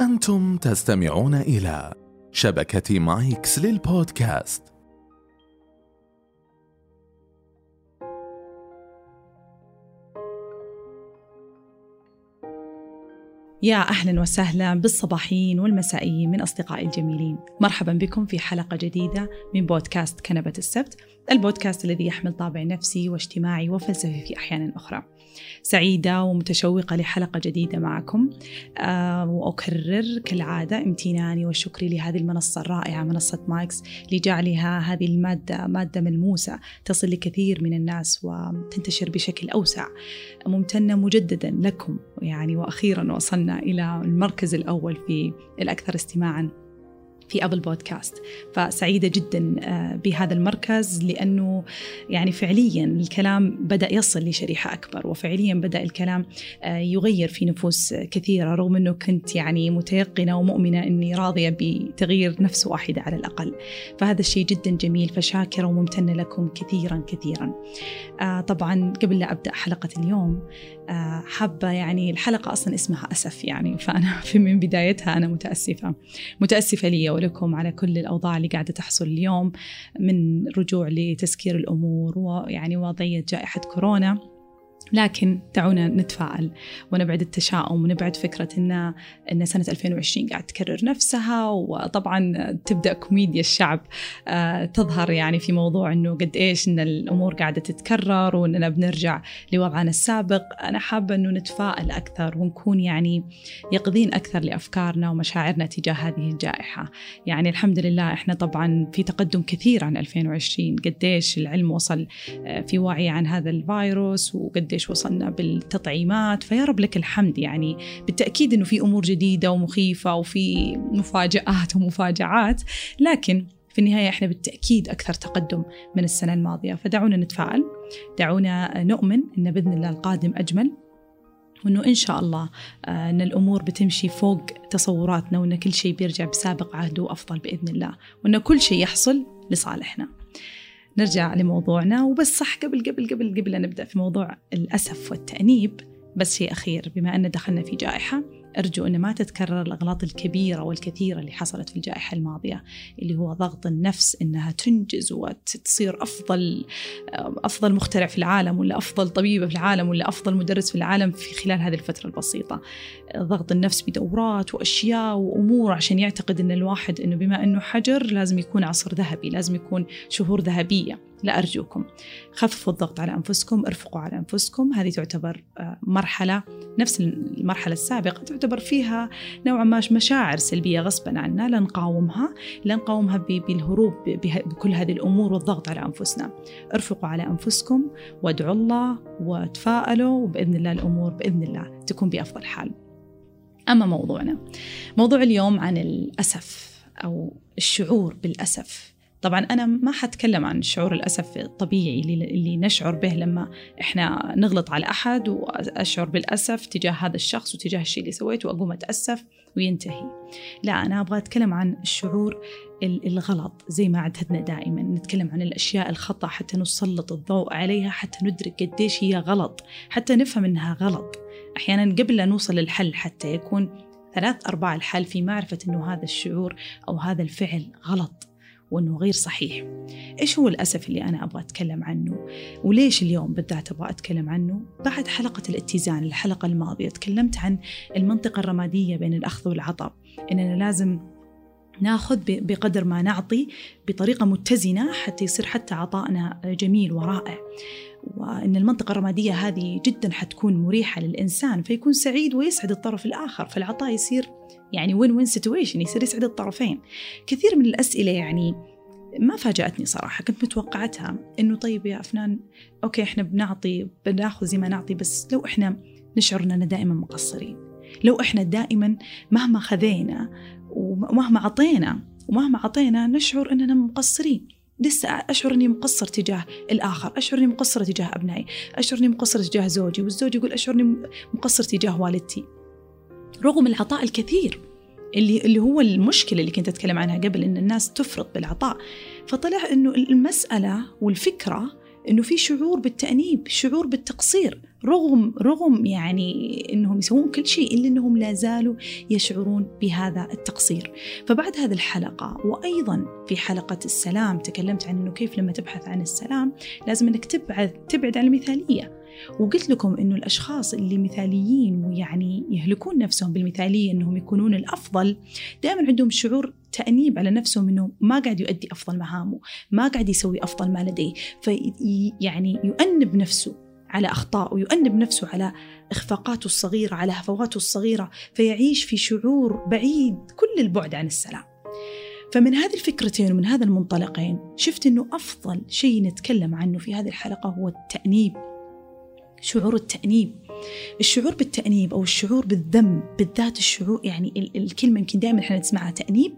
أنتم تستمعون إلى شبكة مايكس للبودكاست. يا أهلا وسهلا بالصباحيين والمسائيين من أصدقائي الجميلين. مرحبا بكم في حلقة جديدة من بودكاست كنبة السبت البودكاست الذي يحمل طابع نفسي واجتماعي وفلسفي في أحيان أخرى. سعيدة ومتشوقة لحلقة جديدة معكم أه وأكرر كالعادة امتناني وشكري لهذه المنصة الرائعة منصة مايكس لجعلها هذه المادة مادة ملموسة تصل لكثير من الناس وتنتشر بشكل أوسع. ممتنة مجددا لكم يعني وأخيرا وصلنا إلى المركز الأول في الأكثر استماعا في أبل بودكاست. فسعيدة جدا آه، بهذا المركز لأنه يعني فعليا الكلام بدأ يصل لشريحة أكبر وفعليا بدأ الكلام آه، يغير في نفوس كثيرة رغم أنه كنت يعني متيقنة ومؤمنة أني راضية بتغيير نفس واحدة على الأقل. فهذا الشيء جدا جميل فشاكرة وممتنة لكم كثيرا كثيرا. آه، طبعا قبل لا أبدأ حلقة اليوم حابة يعني الحلقة أصلا اسمها أسف يعني فأنا في من بدايتها أنا متأسفة متأسفة لي ولكم على كل الأوضاع اللي قاعدة تحصل اليوم من رجوع لتسكير الأمور ويعني وضعية جائحة كورونا. لكن دعونا نتفائل ونبعد التشاؤم ونبعد فكرة أن أن سنة 2020 قاعد تكرر نفسها. وطبعا تبدأ كوميديا الشعب آه، تظهر يعني في موضوع أنه قد إيش أن الأمور قاعدة تتكرر وأننا بنرجع لوضعنا السابق. أنا حابة أنه نتفائل أكثر ونكون يعني يقظين أكثر لأفكارنا ومشاعرنا تجاه هذه الجائحة. يعني الحمد لله إحنا طبعا في تقدم كثير عن 2020 قديش العلم وصل آه، في وعي عن هذا الفيروس وقديش قديش وصلنا بالتطعيمات فيا رب لك الحمد يعني بالتأكيد أنه في أمور جديدة ومخيفة وفي مفاجآت ومفاجعات لكن في النهاية إحنا بالتأكيد أكثر تقدم من السنة الماضية فدعونا نتفائل دعونا نؤمن أن بإذن الله القادم أجمل وإنه إن شاء الله آه، إن الأمور بتمشي فوق تصوراتنا وإن كل شيء بيرجع بسابق عهده وأفضل بإذن الله وإن كل شيء يحصل لصالحنا. نرجع لموضوعنا. وبس صح قبل قبل قبل قبل نبدأ في موضوع الأسف والتأنيب بس شيء أخير. بما أن دخلنا في جائحة أرجو أن ما تتكرر الأغلاط الكبيرة والكثيرة اللي حصلت في الجائحة الماضية اللي هو ضغط النفس أنها تنجز وتصير أفضل أفضل مخترع في العالم ولا أفضل طبيبة في العالم ولا أفضل مدرس في العالم في خلال هذه الفترة البسيطة. ضغط النفس بدورات وأشياء وأمور عشان يعتقد أن الواحد أنه بما أنه حجر لازم يكون عصر ذهبي لازم يكون شهور ذهبية. لا أرجوكم خففوا الضغط على أنفسكم ارفقوا على أنفسكم. هذه تعتبر آه، مرحلة نفس المرحلة السابقة تعتبر فيها نوعا ما مشاعر سلبية غصبا عنا لا نقاومها لا نقاومها بالهروب بكل هذه الأمور والضغط على أنفسنا. ارفقوا على أنفسكم وادعوا الله وتفائلوا وبإذن الله الأمور بإذن الله تكون بأفضل حال. أما موضوعنا. موضوع اليوم عن الأسف أو الشعور بالأسف. طبعا أنا ما حتكلم عن شعور الأسف الطبيعي اللي نشعر به لما إحنا نغلط على أحد وأشعر بالأسف تجاه هذا الشخص وتجاه الشيء اللي سويته وأقوم أتأسف وينتهي. لا أنا أبغى أتكلم عن الشعور الغلط زي ما عدتنا دائما. نتكلم عن الأشياء الخطأ حتى نسلط الضوء عليها حتى ندرك قديش هي غلط حتى نفهم إنها غلط. أحيانا قبل لا نوصل للحل حتى يكون ثلاث أرباع الحل في معرفة أنه هذا الشعور أو هذا الفعل غلط وأنه غير صحيح. إيش هو الأسف اللي أنا أبغى أتكلم عنه؟ وليش اليوم بالذات أبغى أتكلم عنه؟ بعد حلقة الاتزان الحلقة الماضية تكلمت عن المنطقة الرمادية بين الأخذ والعطاء. إننا لازم ناخذ بقدر ما نعطي بطريقة متزنة حتى يصير حتى عطائنا جميل ورائع. وأن المنطقة الرمادية هذه جدا حتكون مريحة للإنسان فيكون سعيد ويسعد الطرف الآخر فالعطاء يصير يعني win win situation يصير يسعد الطرفين. كثير من الأسئلة يعني ما فاجأتني صراحة كنت متوقعتها إنه طيب يا أفنان okay إحنا بنعطي بناخذ زي ما نعطي بس لو إحنا نشعر إننا دائما مقصرين لو إحنا دائما مهما خذينا ومهما عطينا ومهما عطينا نشعر إننا مقصرين. لسه أشعر إني مقصر تجاه الآخر أشعر إني مقصرة تجاه أبنائي أشعر إني مقصرة تجاه زوجي والزوج يقول أشعر إني مقصر تجاه والدتي. رغم العطاء الكثير اللي اللي هو المشكلة اللي كنت أتكلم عنها قبل إن الناس تفرط بالعطاء فطلع إنه المسألة والفكرة إنه في شعور بالتأنيب شعور بالتقصير رغم رغم يعني إنهم يسوون كل شيء إلا إنهم لا زالوا يشعرون بهذا التقصير. فبعد هذه الحلقة وأيضا في حلقة السلام تكلمت عن إنه كيف لما تبحث عن السلام لازم إنك تبعد تبعد عن المثالية. وقلت لكم إنه الأشخاص اللي مثاليين ويعني يهلكون نفسهم بالمثالية إنهم يكونون الأفضل دائما عندهم شعور تأنيب على نفسهم إنه ما قاعد يؤدي أفضل مهامه، ما قاعد يسوي أفضل ما لديه، في يعني يؤنب نفسه على اخطائه، يؤنب نفسه على إخفاقاته الصغيرة، على هفواته الصغيرة، فيعيش في شعور بعيد كل البعد عن السلام. فمن هذه الفكرتين ومن هذا المنطلقين شفت إنه أفضل شيء نتكلم عنه في هذه الحلقة هو التأنيب شعور التأنيب. الشعور بالتأنيب أو الشعور بالذنب بالذات الشعور يعني الكلمة يمكن دائما إحنا نسمعها تأنيب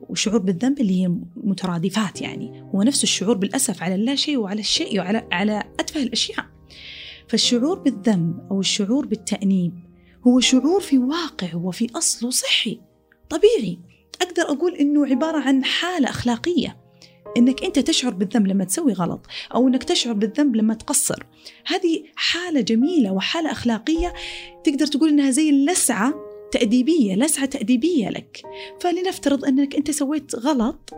وشعور بالذنب اللي هي مترادفات يعني. هو نفس الشعور بالأسف على اللا شيء وعلى الشيء وعلى على أتفه الأشياء. فالشعور بالذنب أو الشعور بالتأنيب هو شعور في واقع وفي أصله صحي طبيعي. أقدر أقول إنه عبارة عن حالة أخلاقية. إنك أنت تشعر بالذنب لما تسوي غلط أو إنك تشعر بالذنب لما تقصر. هذه حالة جميلة وحالة أخلاقية تقدر تقول إنها زي اللسعه تأديبية لسعة تأديبية لك. فلنفترض إنك أنت سويت غلط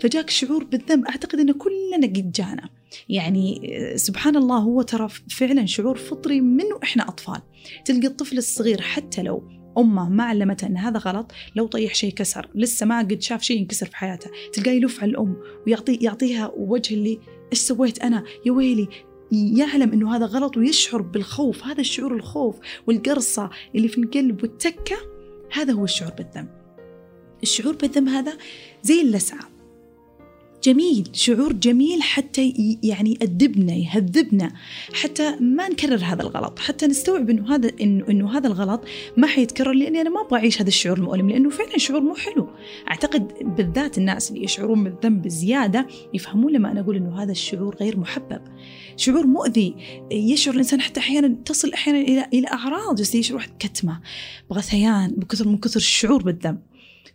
فجاك شعور بالذنب. أعتقد إن كلنا قد جانا. يعني سبحان الله هو ترى فعلا شعور فطري منه إحنا أطفال. تلقى الطفل الصغير حتى لو أمه ما علمته إن هذا غلط لو طيح شيء كسر لسه ما قد شاف شيء ينكسر في حياته تلقاه يلف على الأم ويعطي يعطيها وجه اللي إيش سويت أنا؟ يا ويلي يعلم إنه هذا غلط ويشعر بالخوف هذا الشعور الخوف والقرصة اللي في القلب والتكة هذا هو الشعور بالذنب. الشعور بالذنب هذا زي اللسعة. جميل شعور جميل حتى يعني يأدبنا يهذبنا حتى ما نكرر هذا الغلط حتى نستوعب إنه هذا انه, إنه هذا الغلط ما حيتكرر لأني أنا ما أبغى أعيش هذا الشعور المؤلم لأنه فعلا شعور مو حلو. أعتقد بالذات الناس اللي يشعرون بالذنب زيادة يفهمون لما أنا أقول إنه هذا الشعور غير محبب. شعور مؤذي يشعر الإنسان حتى أحيانا تصل أحيانا إلى إلى أعراض يشعر واحد كتمة بغثيان بكثر من كثر الشعور بالذنب.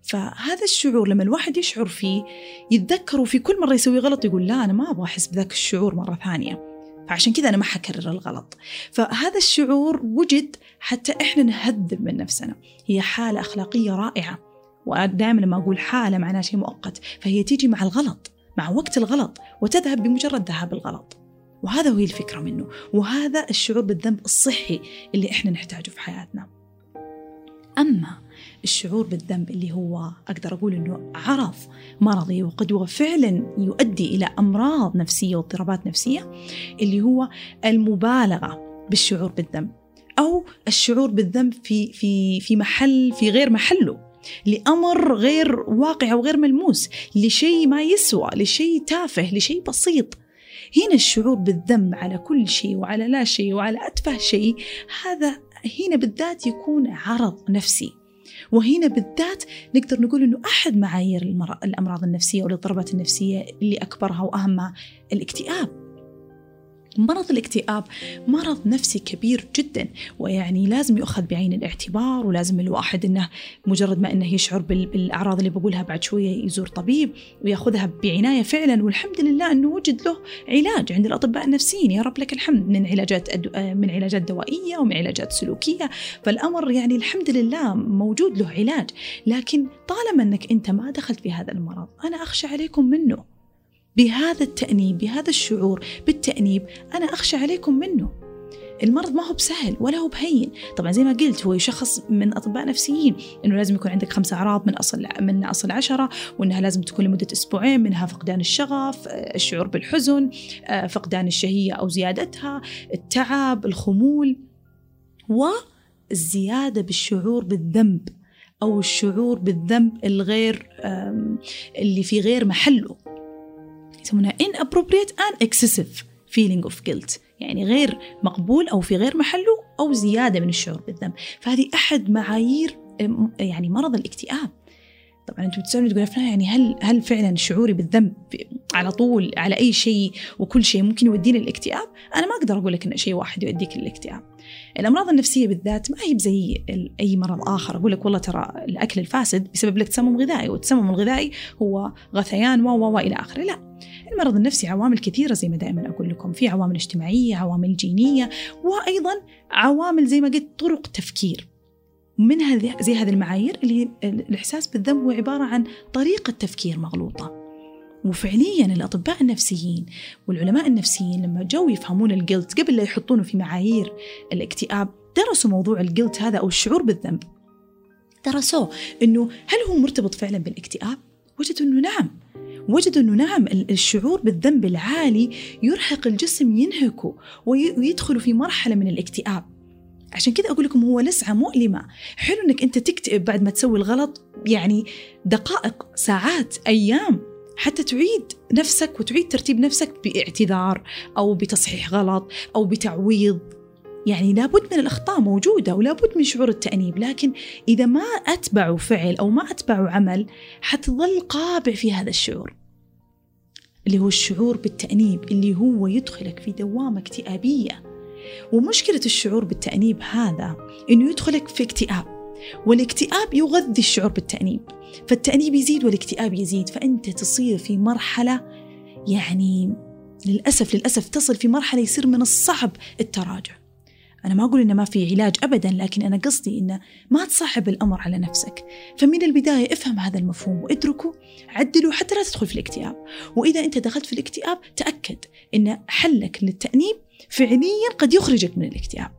فهذا الشعور لما الواحد يشعر فيه يتذكره في كل مرة يسوي غلط يقول لا أنا ما أبغى أحس بذاك الشعور مرة ثانية. فعشان كذا أنا ما حكرر الغلط. فهذا الشعور وجد حتى إحنا نهذب من نفسنا. هي حالة أخلاقية رائعة. ودائما لما أقول حالة معناها شيء مؤقت. فهي تيجي مع الغلط مع وقت الغلط وتذهب بمجرد ذهاب الغلط. وهذا هو الفكرة منه. وهذا الشعور بالذنب الصحي اللي إحنا نحتاجه في حياتنا. أما الشعور بالذنب اللي هو أقدر أقول أنه عرض مرضي وقد هو فعلا يؤدي إلى أمراض نفسية واضطرابات نفسية اللي هو المبالغة بالشعور بالذنب أو الشعور بالذنب في في في محل في غير محله لأمر غير واقع أو غير ملموس لشيء ما يسوى لشيء تافه لشيء بسيط. هنا الشعور بالذنب على كل شيء وعلى لا شيء وعلى أتفه شيء هذا هنا بالذات يكون عرض نفسي. وهنا بالذات نقدر نقول إنه أحد معايير الأمراض النفسية والاضطرابات النفسية اللي أكبرها وأهمها الاكتئاب. مرض الاكتئاب مرض نفسي كبير جدا ويعني لازم يؤخذ بعين الاعتبار ولازم الواحد إنه مجرد ما إنه يشعر بالأعراض اللي بقولها بعد شوية يزور طبيب ويأخذها بعناية فعلا والحمد لله إنه وجد له علاج عند الأطباء النفسيين. يا رب لك الحمد من علاجات من علاجات دوائية ومن علاجات سلوكية. فالأمر يعني الحمد لله موجود له علاج لكن طالما إنك أنت ما دخلت في هذا المرض أنا أخشى عليكم منه. بهذا التأنيب بهذا الشعور بالتأنيب أنا أخشى عليكم منه. المرض ما هو بسهل ولا هو بهين. طبعا زي ما قلت هو يشخص من أطباء نفسيين إنه لازم يكون عندك خمس أعراض من أصل من أصل عشرة وإنها لازم تكون لمدة أسبوعين منها فقدان الشغف الشعور بالحزن فقدان الشهية أو زيادتها التعب الخمول والزياده بالشعور بالذنب أو الشعور بالذنب الغير اللي في غير محله. يسمونها inappropriate and excessive feeling of guilt. يعني غير مقبول أو في غير محله أو زيادة من الشعور بالذنب. فهذه أحد معايير يعني مرض الاكتئاب. طبعا أنتم بتسألوني تقول أفنان يعني هل هل فعلا شعوري بالذنب على طول على أي شيء وكل شيء ممكن يوديني للاكتئاب؟ أنا ما أقدر أقول لك إن شيء واحد يوديك للاكتئاب. الأمراض النفسية بالذات ما هي زي أي مرض آخر. أقول لك والله ترى الأكل الفاسد بسبب لك تسمم غذائي والتسمم الغذائي هو غثيان و و إلى آخره، لا. المرض النفسي عوامل كثيرة زي ما دائما أقول لكم. في عوامل اجتماعية عوامل جينية وأيضا عوامل زي ما قلت طرق تفكير. منها زي هذه المعايير اللي الإحساس بالذنب هو عبارة عن طريقة تفكير مغلوطة. وفعليا الأطباء النفسيين والعلماء النفسيين لما جو يفهمون الجلت قبل لا يحطونه في معايير الاكتئاب درسوا موضوع الجلت هذا أو الشعور بالذنب. درسوه أنه هل هو مرتبط فعلا بالاكتئاب؟ وجدوا أنه نعم. وجدوا أنه نعم الشعور بالذنب العالي يرهق الجسم ينهكه ويدخل في مرحلة من الاكتئاب. عشان كذا أقول لكم هو لسعة مؤلمة. حلو أنك أنت تكتئب بعد ما تسوي الغلط يعني دقائق ساعات أيام حتى تعيد نفسك وتعيد ترتيب نفسك باعتذار أو بتصحيح غلط أو بتعويض. يعني لابد من الأخطاء موجودة ولابد من شعور التأنيب لكن إذا ما أتبعوا فعل أو ما أتبعوا عمل حتظل قابع في هذا الشعور. اللي هو الشعور بالتأنيب اللي هو يدخلك في دوامة اكتئابية. ومشكلة الشعور بالتأنيب هذا إنه يدخلك في اكتئاب. والاكتئاب يغذي الشعور بالتأنيب. فالتأنيب يزيد والاكتئاب يزيد. فأنت تصير في مرحلة يعني للأسف للأسف تصل في مرحلة يصير من الصعب التراجع. أنا ما أقول إنه ما في علاج أبدا لكن أنا قصدي إنه ما تصعب الأمر على نفسك. فمن البداية افهم هذا المفهوم وادركه عدله حتى لا تدخل في الاكتئاب. وإذا أنت دخلت في الاكتئاب تأكد إن حلك للتأنيب فعليا قد يخرجك من الاكتئاب.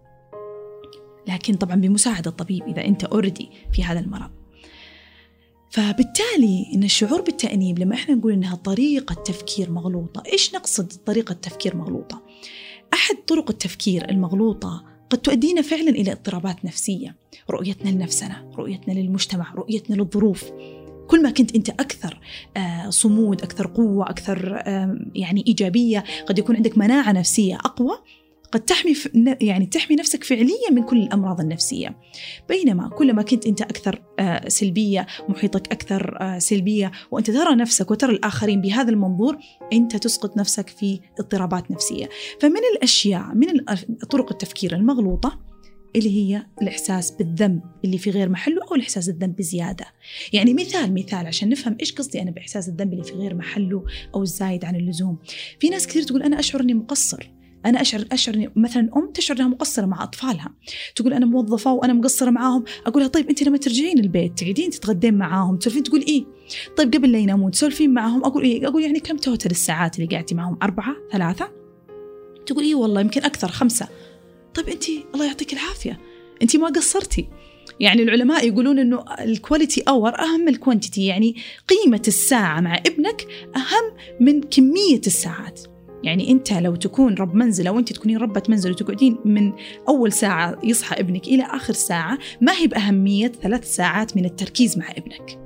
لكن طبعا بمساعدة الطبيب إذا أنت أوردي في هذا المرض. فبالتالي إن الشعور بالتأنيب لما إحنا نقول إنها طريقة تفكير مغلوطة، إيش نقصد طريقة تفكير مغلوطة؟ أحد طرق التفكير المغلوطة قد تؤدينا فعلا إلى اضطرابات نفسية، رؤيتنا لنفسنا، رؤيتنا للمجتمع، رؤيتنا للظروف. كل ما كنت أنت أكثر آه، صمود، أكثر قوة، أكثر يعني إيجابية، قد يكون عندك مناعة نفسية أقوى، قد تحمي يعني تحمي نفسك فعليا من كل الأمراض النفسية. بينما كلما كنت أنت أكثر آه، سلبية محيطك أكثر آه، سلبية وأنت ترى نفسك وترى الآخرين بهذا المنظور أنت تسقط نفسك في اضطرابات نفسية. فمن الأشياء من طرق التفكير المغلوطة اللي هي الإحساس بالذنب اللي في غير محله أو الإحساس الذنب بزيادة. يعني مثال مثال عشان نفهم إيش قصدي أنا بإحساس الذنب اللي في غير محله أو الزايد عن اللزوم. في ناس كثير تقول أنا أشعر أني مقصر. أنا اشعر اشعر مثلا أم تشعر انها مقصرة مع أطفالها. تقول أنا موظفة وأنا مقصرة معاهم. أقول لها طيب أنت لما ترجعين البيت تقعدين تتغدين معاهم تسولفين تقول إيه؟ طيب قبل لا ينامون تسولفين معاهم. أقول إيه؟ أقول يعني كم total الساعات اللي قعدتي معاهم أربعة؟ ثلاثة؟ تقول إيه والله يمكن أكثر خمسة. طيب أنت الله يعطيك العافية. أنت ما قصرتي. يعني العلماء يقولون إنه ال quality hour أهم من ال quantity يعني قيمة الساعة مع ابنك أهم من كمية الساعات. يعني أنت لو تكون رب منزل أو انت تكونين ربة منزل وتقعدين من أول ساعة يصحى ابنك إلى آخر ساعة ما هي بأهمية ثلاث ساعات من التركيز مع ابنك.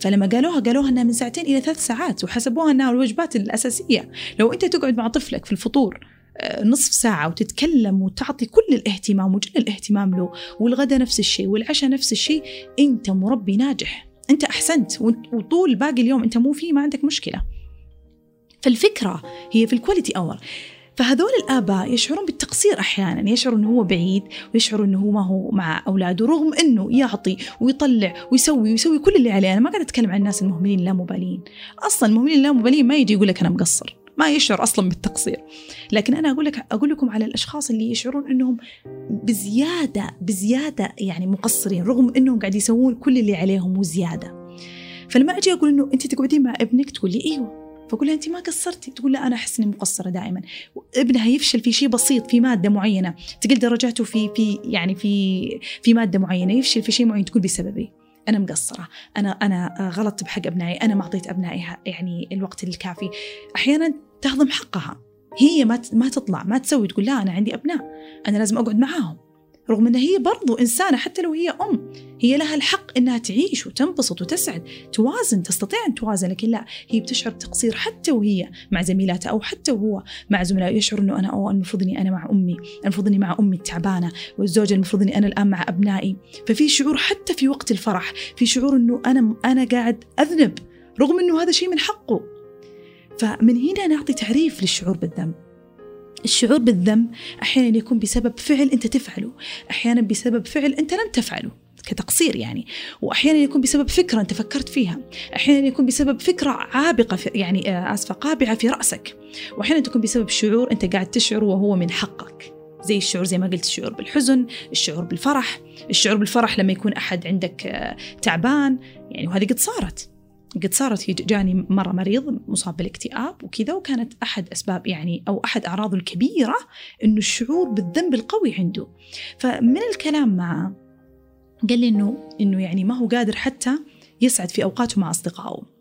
فلما قالوها قالوها إنها من ساعتين إلى ثلاث ساعات وحسبوها إنها الوجبات الأساسية، لو أنت تقعد مع طفلك في الفطور آه، نصف ساعة وتتكلم وتعطي كل الاهتمام وجل الاهتمام له والغداء نفس الشيء والعشاء نفس الشيء أنت مربي ناجح. أنت أحسنت وطول باقي اليوم أنت مو فيه ما عندك مشكلة. فالفكرة هي في ال quality hour فهذول الآباء يشعرون بالتقصير أحيانا يشعرون أنه هو بعيد ويشعرون أنه هو ما هو مع أولاده رغم أنه يعطي ويطلع ويسوي ويسوي كل اللي عليه. أنا ما قاعدة أتكلم عن الناس المهملين اللامبالين أصلا المهملين اللامبالين ما يجي يقول لك أنا مقصر ما يشعر أصلا بالتقصير. لكن أنا أقول لك أقول لكم على الأشخاص اللي يشعرون إنهم بزيادة بزيادة يعني مقصرين رغم إنهم قاعد يسوون كل اللي عليهم وزيادة. فلما أجي أقول إنه أنت تقعدين مع ابنك تقول لي إيوه فأقول لها أنت ما قصرتي؟ تقول لا أنا أحس إني مقصرة دائما. ابنها يفشل في شيء بسيط في مادة معينة. تقل درجاته في في يعني في في مادة معينة. يفشل في شيء معين تقول بسببي. أنا مقصرة. أنا أنا غلطت بحق أبنائي. أنا ما أعطيت أبنائي يعني الوقت الكافي. أحيانا تهضم حقها. هي ما ما تطلع ما تسوي. تقول لا أنا عندي أبناء. أنا لازم أقعد معاهم. رغم أنها هي برضو إنسانة حتى لو هي أم هي لها الحق أنها تعيش وتنبسط وتسعد توازن تستطيع أن توازن لكن لا هي بتشعر بتقصير حتى وهي مع زميلاتها أو حتى وهو مع زملائه يشعر أنه أنا أو المفروض أني أنا مع أمي المفروض أني مع أمي التعبانة والزوجة المفروض أني أنا الآن مع أبنائي. ففي شعور حتى في وقت الفرح في شعور أنه أنا أنا قاعد أذنب رغم أنه هذا شيء من حقه. فمن هنا نعطي تعريف للشعور بالذنب. الشعور بالذنب أحيانا يكون بسبب فعل أنت تفعله أحيانا بسبب فعل أنت لم تفعله كتقصير يعني واحيانا يكون بسبب فكرة أنت فكرت فيها أحيانا يكون بسبب فكرة عابقة في يعني آه، آسفة قابعة في رأسك واحيانا تكون بسبب شعور أنت قاعد تشعر وهو من حقك زي الشعور زي ما قلت الشعور بالحزن الشعور بالفرح الشعور بالفرح لما يكون أحد عندك آه، تعبان يعني وهذه قد صارت. قد صارت جاني مرة مريض مصاب بالاكتئاب وكذا وكانت أحد أسباب يعني أو أحد أعراضه الكبيرة إنه الشعور بالذنب القوي عنده. فمن الكلام معه قال لي إنه إنه يعني ما هو قادر حتى يسعد في أوقاته مع أصدقائه.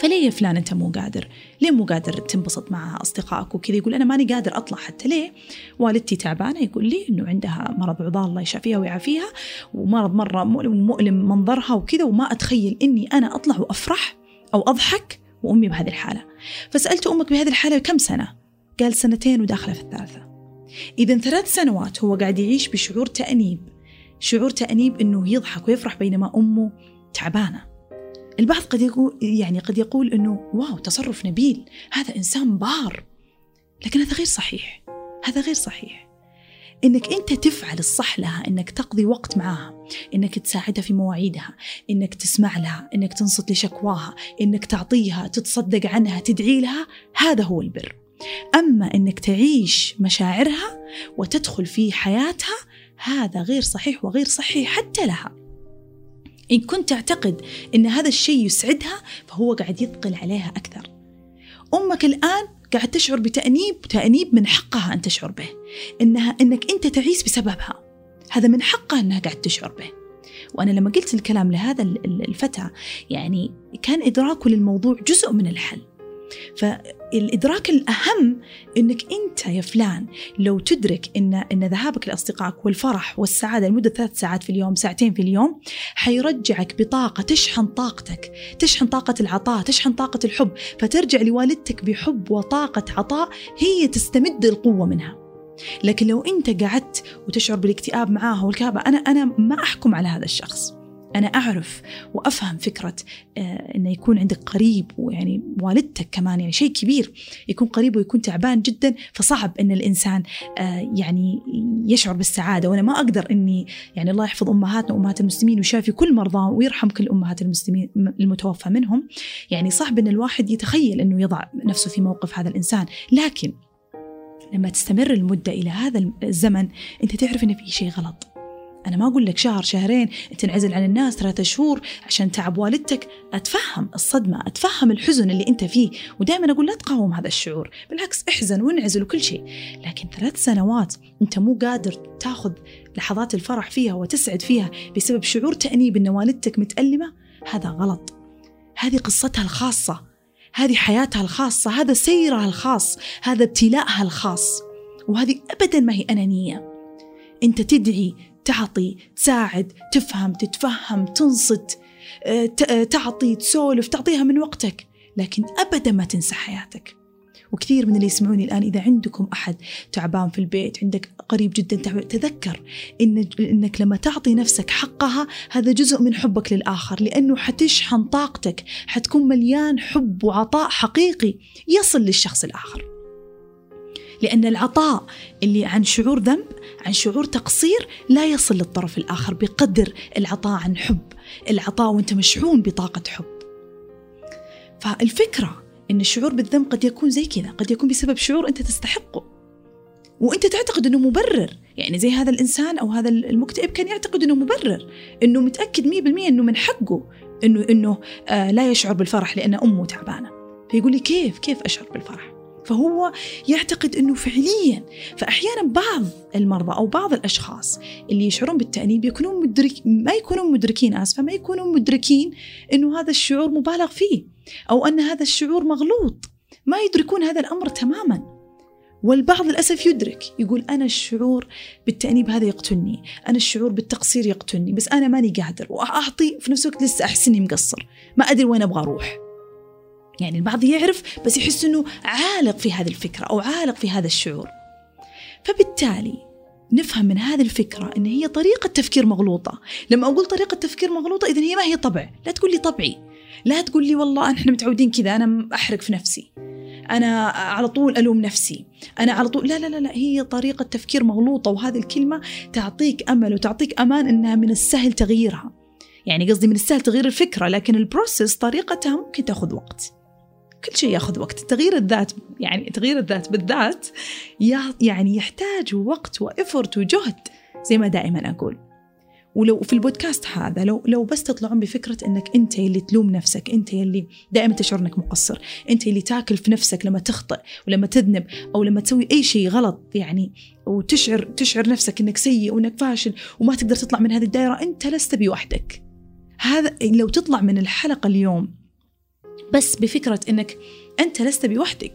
فليه يا فلان أنت مو قادر؟ ليه مو قادر تنبسط مع أصدقائك وكذا يقول أنا ماني قادر أطلع حتى ليه؟ والدتي تعبانة يقول لي إنه عندها مرض عضال الله يشافيها ويعافيها ومرض مرة مؤلم منظرها وكذا وما أتخيل إني أنا أطلع وأفرح أو أضحك وأمي بهذه الحالة. فسألت أمك بهذه الحالة كم سنة؟ قال سنتين وداخلة في الثالثة. اذا ثلاث سنوات هو قاعد يعيش بشعور تأنيب شعور تأنيب إنه يضحك ويفرح بينما أمه تعبانة. البعض قد يقول يعني قد يقول إنه واو تصرف نبيل هذا إنسان بار. لكن هذا غير صحيح. هذا غير صحيح. إنك أنت تفعل الصح لها إنك تقضي وقت معها إنك تساعدها في مواعيدها إنك تسمع لها إنك تنصت لشكواها إنك تعطيها تتصدق عنها تدعي لها هذا هو البر. أما إنك تعيش مشاعرها وتدخل في حياتها هذا غير صحيح وغير صحي حتى لها. إن كنت تعتقد أن هذا الشيء يسعدها فهو قاعد يثقل عليها أكثر. أمك الآن قاعد تشعر بتأنيب تأنيب من حقها أن تشعر به. إنها إنك أنت تعيس بسببها. هذا من حقها أنها قاعد تشعر به. وأنا لما قلت الكلام لهذا الفتى يعني كان إدراكه للموضوع جزء من الحل. فالإدراك الأهم أنك أنت يا فلان لو تدرك أن أن ذهابك لأصدقائك والفرح والسعادة لمدة ثلاث ساعات في اليوم ساعتين في اليوم حيرجعك بطاقة تشحن طاقتك تشحن طاقة العطاء تشحن طاقة الحب فترجع لوالدتك بحب وطاقة عطاء هي تستمد القوة منها. لكن لو أنت قعدت وتشعر بالاكتئاب معاها والكآبة أنا أنا ما أحكم على هذا الشخص. أنا أعرف وأفهم فكرة آه، أنه يكون عندك قريب ويعني والدتك كمان يعني شيء كبير يكون قريب ويكون تعبان جدا فصعب أن الإنسان آه، يعني يشعر بالسعادة. وأنا ما أقدر أني يعني الله يحفظ أمهاتنا وأمهات المسلمين ويشافي كل مرضاهم ويرحم كل أمهات المسلمين المتوفى منهم. يعني صعب أن الواحد يتخيل أنه يضع نفسه في موقف هذا الإنسان. لكن لما تستمر المدة إلى هذا الزمن أنت تعرف أن في شيء غلط. أنا ما أقول لك شهر شهرين تنعزل عن الناس ثلاثة شهور عشان تعب والدتك. أتفهم الصدمة أتفهم الحزن اللي أنت فيه. ودائما أقول لا تقاوم هذا الشعور. بالعكس احزن وانعزل وكل شيء. لكن ثلاث سنوات أنت مو قادر تاخذ لحظات الفرح فيها وتسعد فيها بسبب شعور تأنيب أن والدتك متألمة هذا غلط. هذه قصتها الخاصة. هذه حياتها الخاصة. هذا سيرها الخاص. هذا ابتلاءها الخاص. وهذه أبدا ما هي أنانية. أنت تدعي تعطي تساعد تفهم تتفهم تنصت آه، آه، تعطي تسولف تعطيها من وقتك لكن أبدا ما تنسى حياتك. وكثير من اللي يسمعوني الآن إذا عندكم أحد تعبان في البيت عندك قريب جدا تذكر إن إنك لما تعطي نفسك حقها هذا جزء من حبك للآخر لأنه حتشحن طاقتك حتكون مليان حب وعطاء حقيقي يصل للشخص الآخر. لأن العطاء اللي عن شعور ذنب عن شعور تقصير لا يصل للطرف الآخر بقدر العطاء عن حب. العطاء وأنت مشحون بطاقة حب. فالفكرة أن الشعور بالذنب قد يكون زي كذا قد يكون بسبب شعور أنت تستحقه. وأنت تعتقد إنه مبرر. يعني زي هذا الإنسان أو هذا المكتئب كان يعتقد إنه مبرر إنه متأكد 100% إنه من حقه انه إنه آه لا يشعر بالفرح لأن أمه تعبانة. فيقول لي كيف كيف أشعر بالفرح؟ فهو يعتقد إنه فعليا فاحيانا بعض المرضى أو بعض الأشخاص اللي يشعرون بالتأنيب يكونون مدرك ما يكونون مدركين آسفة ما يكونون مدركين إنه هذا الشعور مبالغ فيه أو أن هذا الشعور مغلوط ما يدركون هذا الأمر تماما. والبعض للأسف يدرك يقول أنا الشعور بالتأنيب هذا يقتلني أنا الشعور بالتقصير يقتلني بس أنا ماني قادر وأعطي في نفس الوقت لسه أحس إني مقصر ما أدري وين أبغى أروح. يعني البعض يعرف بس يحس إنه عالق في هذه الفكرة أو عالق في هذا الشعور. فبالتالي نفهم من هذه الفكرة أن هي طريقة تفكير مغلوطة. لما أقول طريقة تفكير مغلوطة إذا هي ما هي طبع. لا تقول لي طبعي. لا تقول لي والله إحنا متعودين كذا أنا أحرق في نفسي. أنا على طول ألوم نفسي. أنا على طول لا لا لا, لا هي طريقة تفكير مغلوطة وهذه الكلمة تعطيك أمل وتعطيك أمان إنها من السهل تغييرها. يعني قصدي من السهل تغيير الفكرة لكن البروسيس طريقتها ممكن تاخذ وقت. كل شيء ياخذ وقت تغيير الذات يعني تغيير الذات بالذات يعني يحتاج وقت وإفرت وجهد زي ما دائما أقول ولو في البودكاست هذا لو لو بس تطلعون بفكرة إنك أنت اللي تلوم نفسك، أنت اللي دائما تشعر إنك مقصر، أنت اللي تاكل في نفسك لما تخطئ ولما تذنب أو لما تسوي أي شيء غلط يعني وتشعر تشعر نفسك إنك سيء وإنك فاشل وما تقدر تطلع من هذه الدائرة، أنت لست بوحدك. هذا لو تطلع من الحلقة اليوم بس بفكرة إنك أنت لست بوحدك،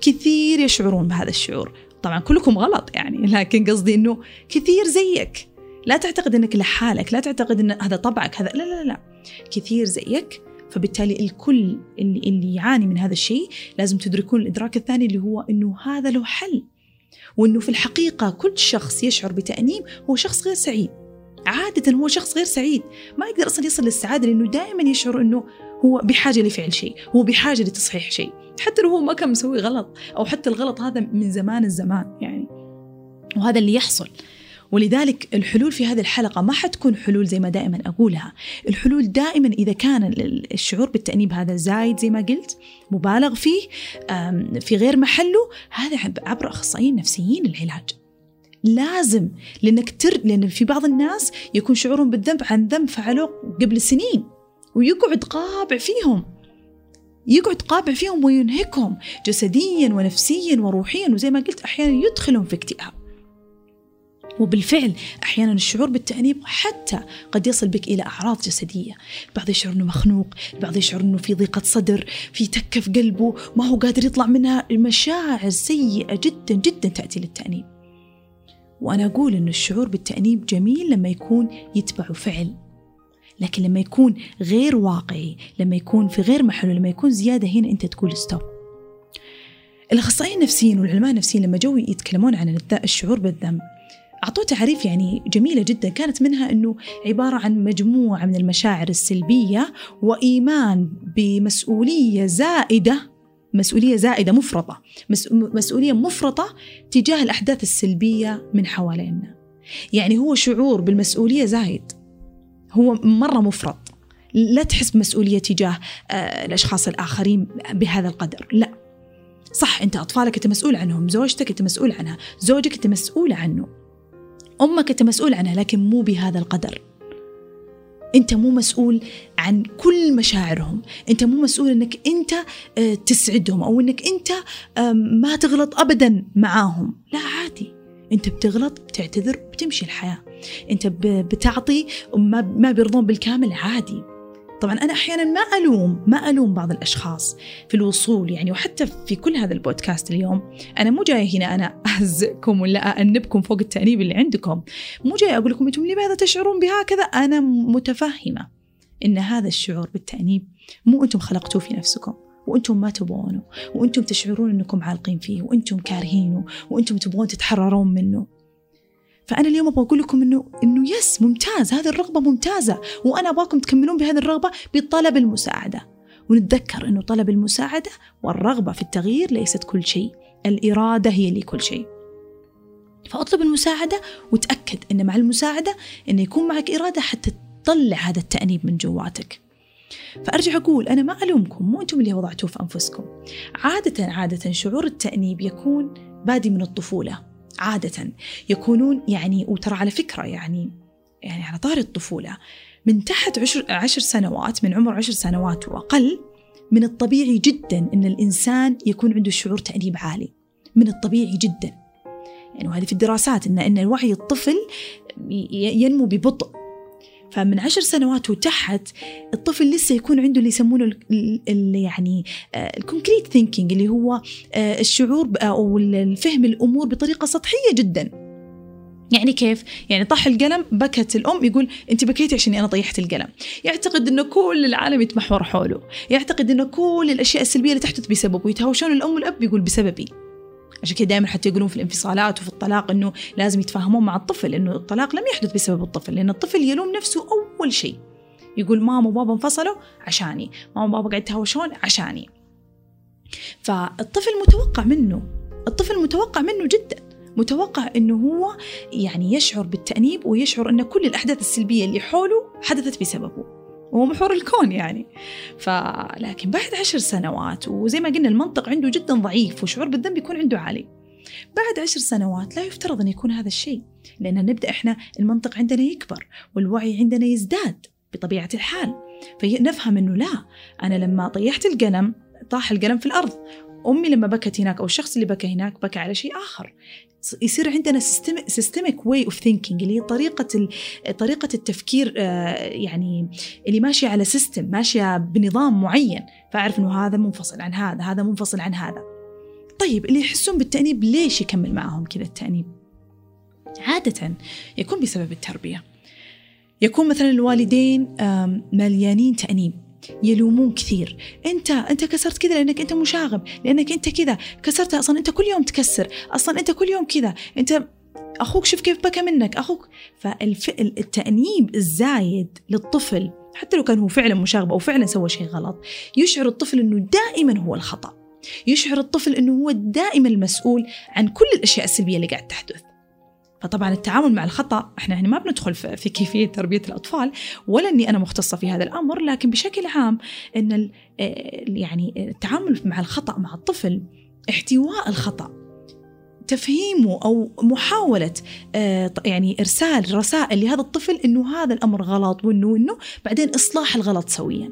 كثير يشعرون بهذا الشعور، طبعا كلكم غلط يعني لكن قصدي إنه كثير زيك. لا تعتقد إنك لحالك لا تعتقد إن هذا طبعك هذا لا لا لا كثير زيك فبالتالي الكل اللي اللي يعاني من هذا الشيء لازم تدركون الإدراك الثاني اللي هو إنه هذا له حل. وإنه في الحقيقة كل شخص يشعر بتأنيب هو شخص غير سعيد. عادة هو شخص غير سعيد. ما يقدر أصلا يصل للسعادة لأنه دائما يشعر أنه هو بحاجة لفعل شيء هو بحاجة لتصحيح شيء. حتى لو هو ما كان مسوي غلط أو حتى الغلط هذا من زمان الزمان يعني. وهذا اللي يحصل. ولذلك الحلول في هذه الحلقة ما حتكون حلول زي ما دائما أقولها. الحلول دائما إذا كان الشعور بالتأنيب هذا زايد زي ما قلت مبالغ فيه في غير محله هذا عبر أخصائيين نفسيين العلاج لازم لأنك تر لأن في بعض الناس يكون شعورهم بالذنب عن ذنب فعلوه قبل سنين. ويقعد قابع فيهم. يقعد قابع فيهم وينهكهم جسديا ونفسيا وروحيا وزي ما قلت أحيانا يدخلهم في اكتئاب. وبالفعل أحيانا الشعور بالتأنيب حتى قد يصل بك إلى أعراض جسدية. بعض يشعر أنه مخنوق بعض يشعر أنه في ضيقة صدر في تكة في قلبه ما هو قادر يطلع منها. مشاعر سيئة جدا جدا تأتي للتأنيب. وأنا أقول أن الشعور بالتأنيب جميل لما يكون يتبع فعل. لكن لما يكون غير واقعي لما يكون في غير محله لما يكون زيادة هنا أنت تقول ستوب الأخصائيين النفسيين والعلماء النفسيين لما جو يتكلمون عن الشعور بالذنب أعطوه تعريف يعني جميلة جدا. كانت منها أنه عبارة عن مجموعة من المشاعر السلبية وإيمان بمسؤولية زائدة مسؤولية زائدة مفرطة مسؤولية مفرطة تجاه الأحداث السلبية من حوالينا. يعني هو شعور بالمسؤولية زايد. هو مرة مفرط. لا تحس بمسؤولية تجاه آه، الأشخاص الآخرين بهذا القدر لا. صح أنت أطفالك أنت مسؤول عنهم زوجتك أنت مسؤول عنها زوجك أنت مسؤول عنه أمك أنت مسؤول عنها لكن مو بهذا القدر. أنت مو مسؤول عن كل مشاعرهم أنت مو مسؤول أنك أنت آه، تسعدهم أو أنك أنت ما تغلط أبدا معاهم. لا عادي. أنت بتغلط بتعتذر بتمشي الحياة. أنت بتعطي ما بيرضون بالكامل عادي. طبعا أنا أحيانا ما ألوم ما ألوم بعض الأشخاص في الوصول يعني وحتى في كل هذا البودكاست اليوم. أنا مو جاية هنا أنا أهزئكم ولا أأنبكم فوق التأنيب اللي عندكم. مو جاية أقول لكم أنتم لماذا تشعرون بهكذا أنا متفهمة إن هذا الشعور بالتأنيب مو أنتم خلقتوه في نفسكم وأنتم ما تبغونه وأنتم تشعرون إنكم عالقين فيه وأنتم كارهينه وأنتم تبغون تتحررون منه. فأنا اليوم أبغى أقول لكم انه إنه يس ممتاز هذه الرغبة ممتازة. وأنا أبغاكم تكملون بهذه الرغبة بطلب المساعدة. ونتذكر إنه طلب المساعدة والرغبة في التغيير ليست كل شيء الإرادة هي اللي كل شيء. فأطلب المساعدة وتأكد إن مع المساعدة انه يكون معك إرادة حتى تطلع هذا التأنيب من جواتك. فأرجع أقول أنا ما ألومكم مو أنتم اللي وضعتوه في أنفسكم. عاده عادة شعور التأنيب يكون بادي من الطفولة. عادة يكونون يعني وترى على فكرة يعني يعني على طار الطفولة من تحت عشر, عشر سنوات من عمر عشر سنوات وأقل من الطبيعي جدا أن الإنسان يكون عنده شعور تأنيب عالي. من الطبيعي جدا. يعني وهذه في الدراسات أن أن وعي الطفل ينمو ببطء. فمن عشر سنوات وتحت الطفل لسه يكون عنده اللي يسمونه اللي يعني ال concrete thinking اللي هو آه، الشعور أو الفهم الأمور بطريقة سطحية جدا. يعني كيف؟ يعني طاح القلم بكت الأم يقول أنت بكيتي عشان أنا طيحت القلم. يعتقد أنه كل العالم يتمحور حوله. يعتقد أنه كل الأشياء السلبية اللي تحدث بسببه يتهاوشون الأم والأب يقول بسببي. عشان كذا دائما حتى يقولون في الانفصالات وفي الطلاق إنه لازم يتفاهمون مع الطفل إنه الطلاق لم يحدث بسبب الطفل لأن الطفل يلوم نفسه أول شيء. يقول ماما وبابا انفصلوا عشاني ماما وبابا قاعد يتهاوشون عشاني. فالطفل متوقع منه الطفل متوقع منه جدا. متوقع إنه هو يعني يشعر بالتأنيب ويشعر إن كل الأحداث السلبية اللي حوله حدثت بسببه. وهو محور الكون يعني. فلكن بعد عشر سنوات وزي ما قلنا المنطق عنده جدا ضعيف وشعور بالذنب يكون عنده عالي. بعد عشر سنوات لا يفترض أن يكون هذا الشيء لأن نبدأ إحنا المنطق عندنا يكبر والوعي عندنا يزداد بطبيعة الحال. فنفهم أنه لا أنا لما طيحت القلم طاح القلم في الأرض أمي لما بكت هناك أو الشخص اللي بكى هناك بكى على شيء آخر. يصير عندنا systemic way of thinking اللي هي طريقة طريقة التفكير آه، يعني اللي ماشية على سيستم ماشية بنظام معين فأعرف إنه هذا منفصل عن هذا هذا منفصل عن هذا. طيب اللي يحسون بالتأنيب ليش يكمل معهم كذا التأنيب؟ عادة يكون بسبب التربية. يكون مثلا الوالدين مليانين تأنيب. يلومون كثير. انت انت كسرت كذا لأنك انت مشاغب لأنك انت كذا. كسرت أصلا أنت كل يوم تكسر. أصلا أنت كل يوم كذا. أنت أخوك شوف كيف بكى منك أخوك. فالتانيب الزايد للطفل حتى لو كان هو فعلا مشاغب أو فعلا سوى شيء غلط يشعر الطفل إنه دائما هو الخطأ. يشعر الطفل إنه هو دائما المسؤول عن كل الأشياء السلبية اللي قاعد تحدث. فطبعا التعامل مع الخطأ إحنا يعني ما بندخل في كيفية تربية الأطفال ولا أني أنا مختصة في هذا الأمر لكن بشكل عام أن آه، يعني التعامل مع الخطأ مع الطفل احتواء الخطأ تفهيمه أو محاولة آه، يعني إرسال رسائل لهذا الطفل إنه هذا الأمر غلط وانه انه بعدين إصلاح الغلط سويا.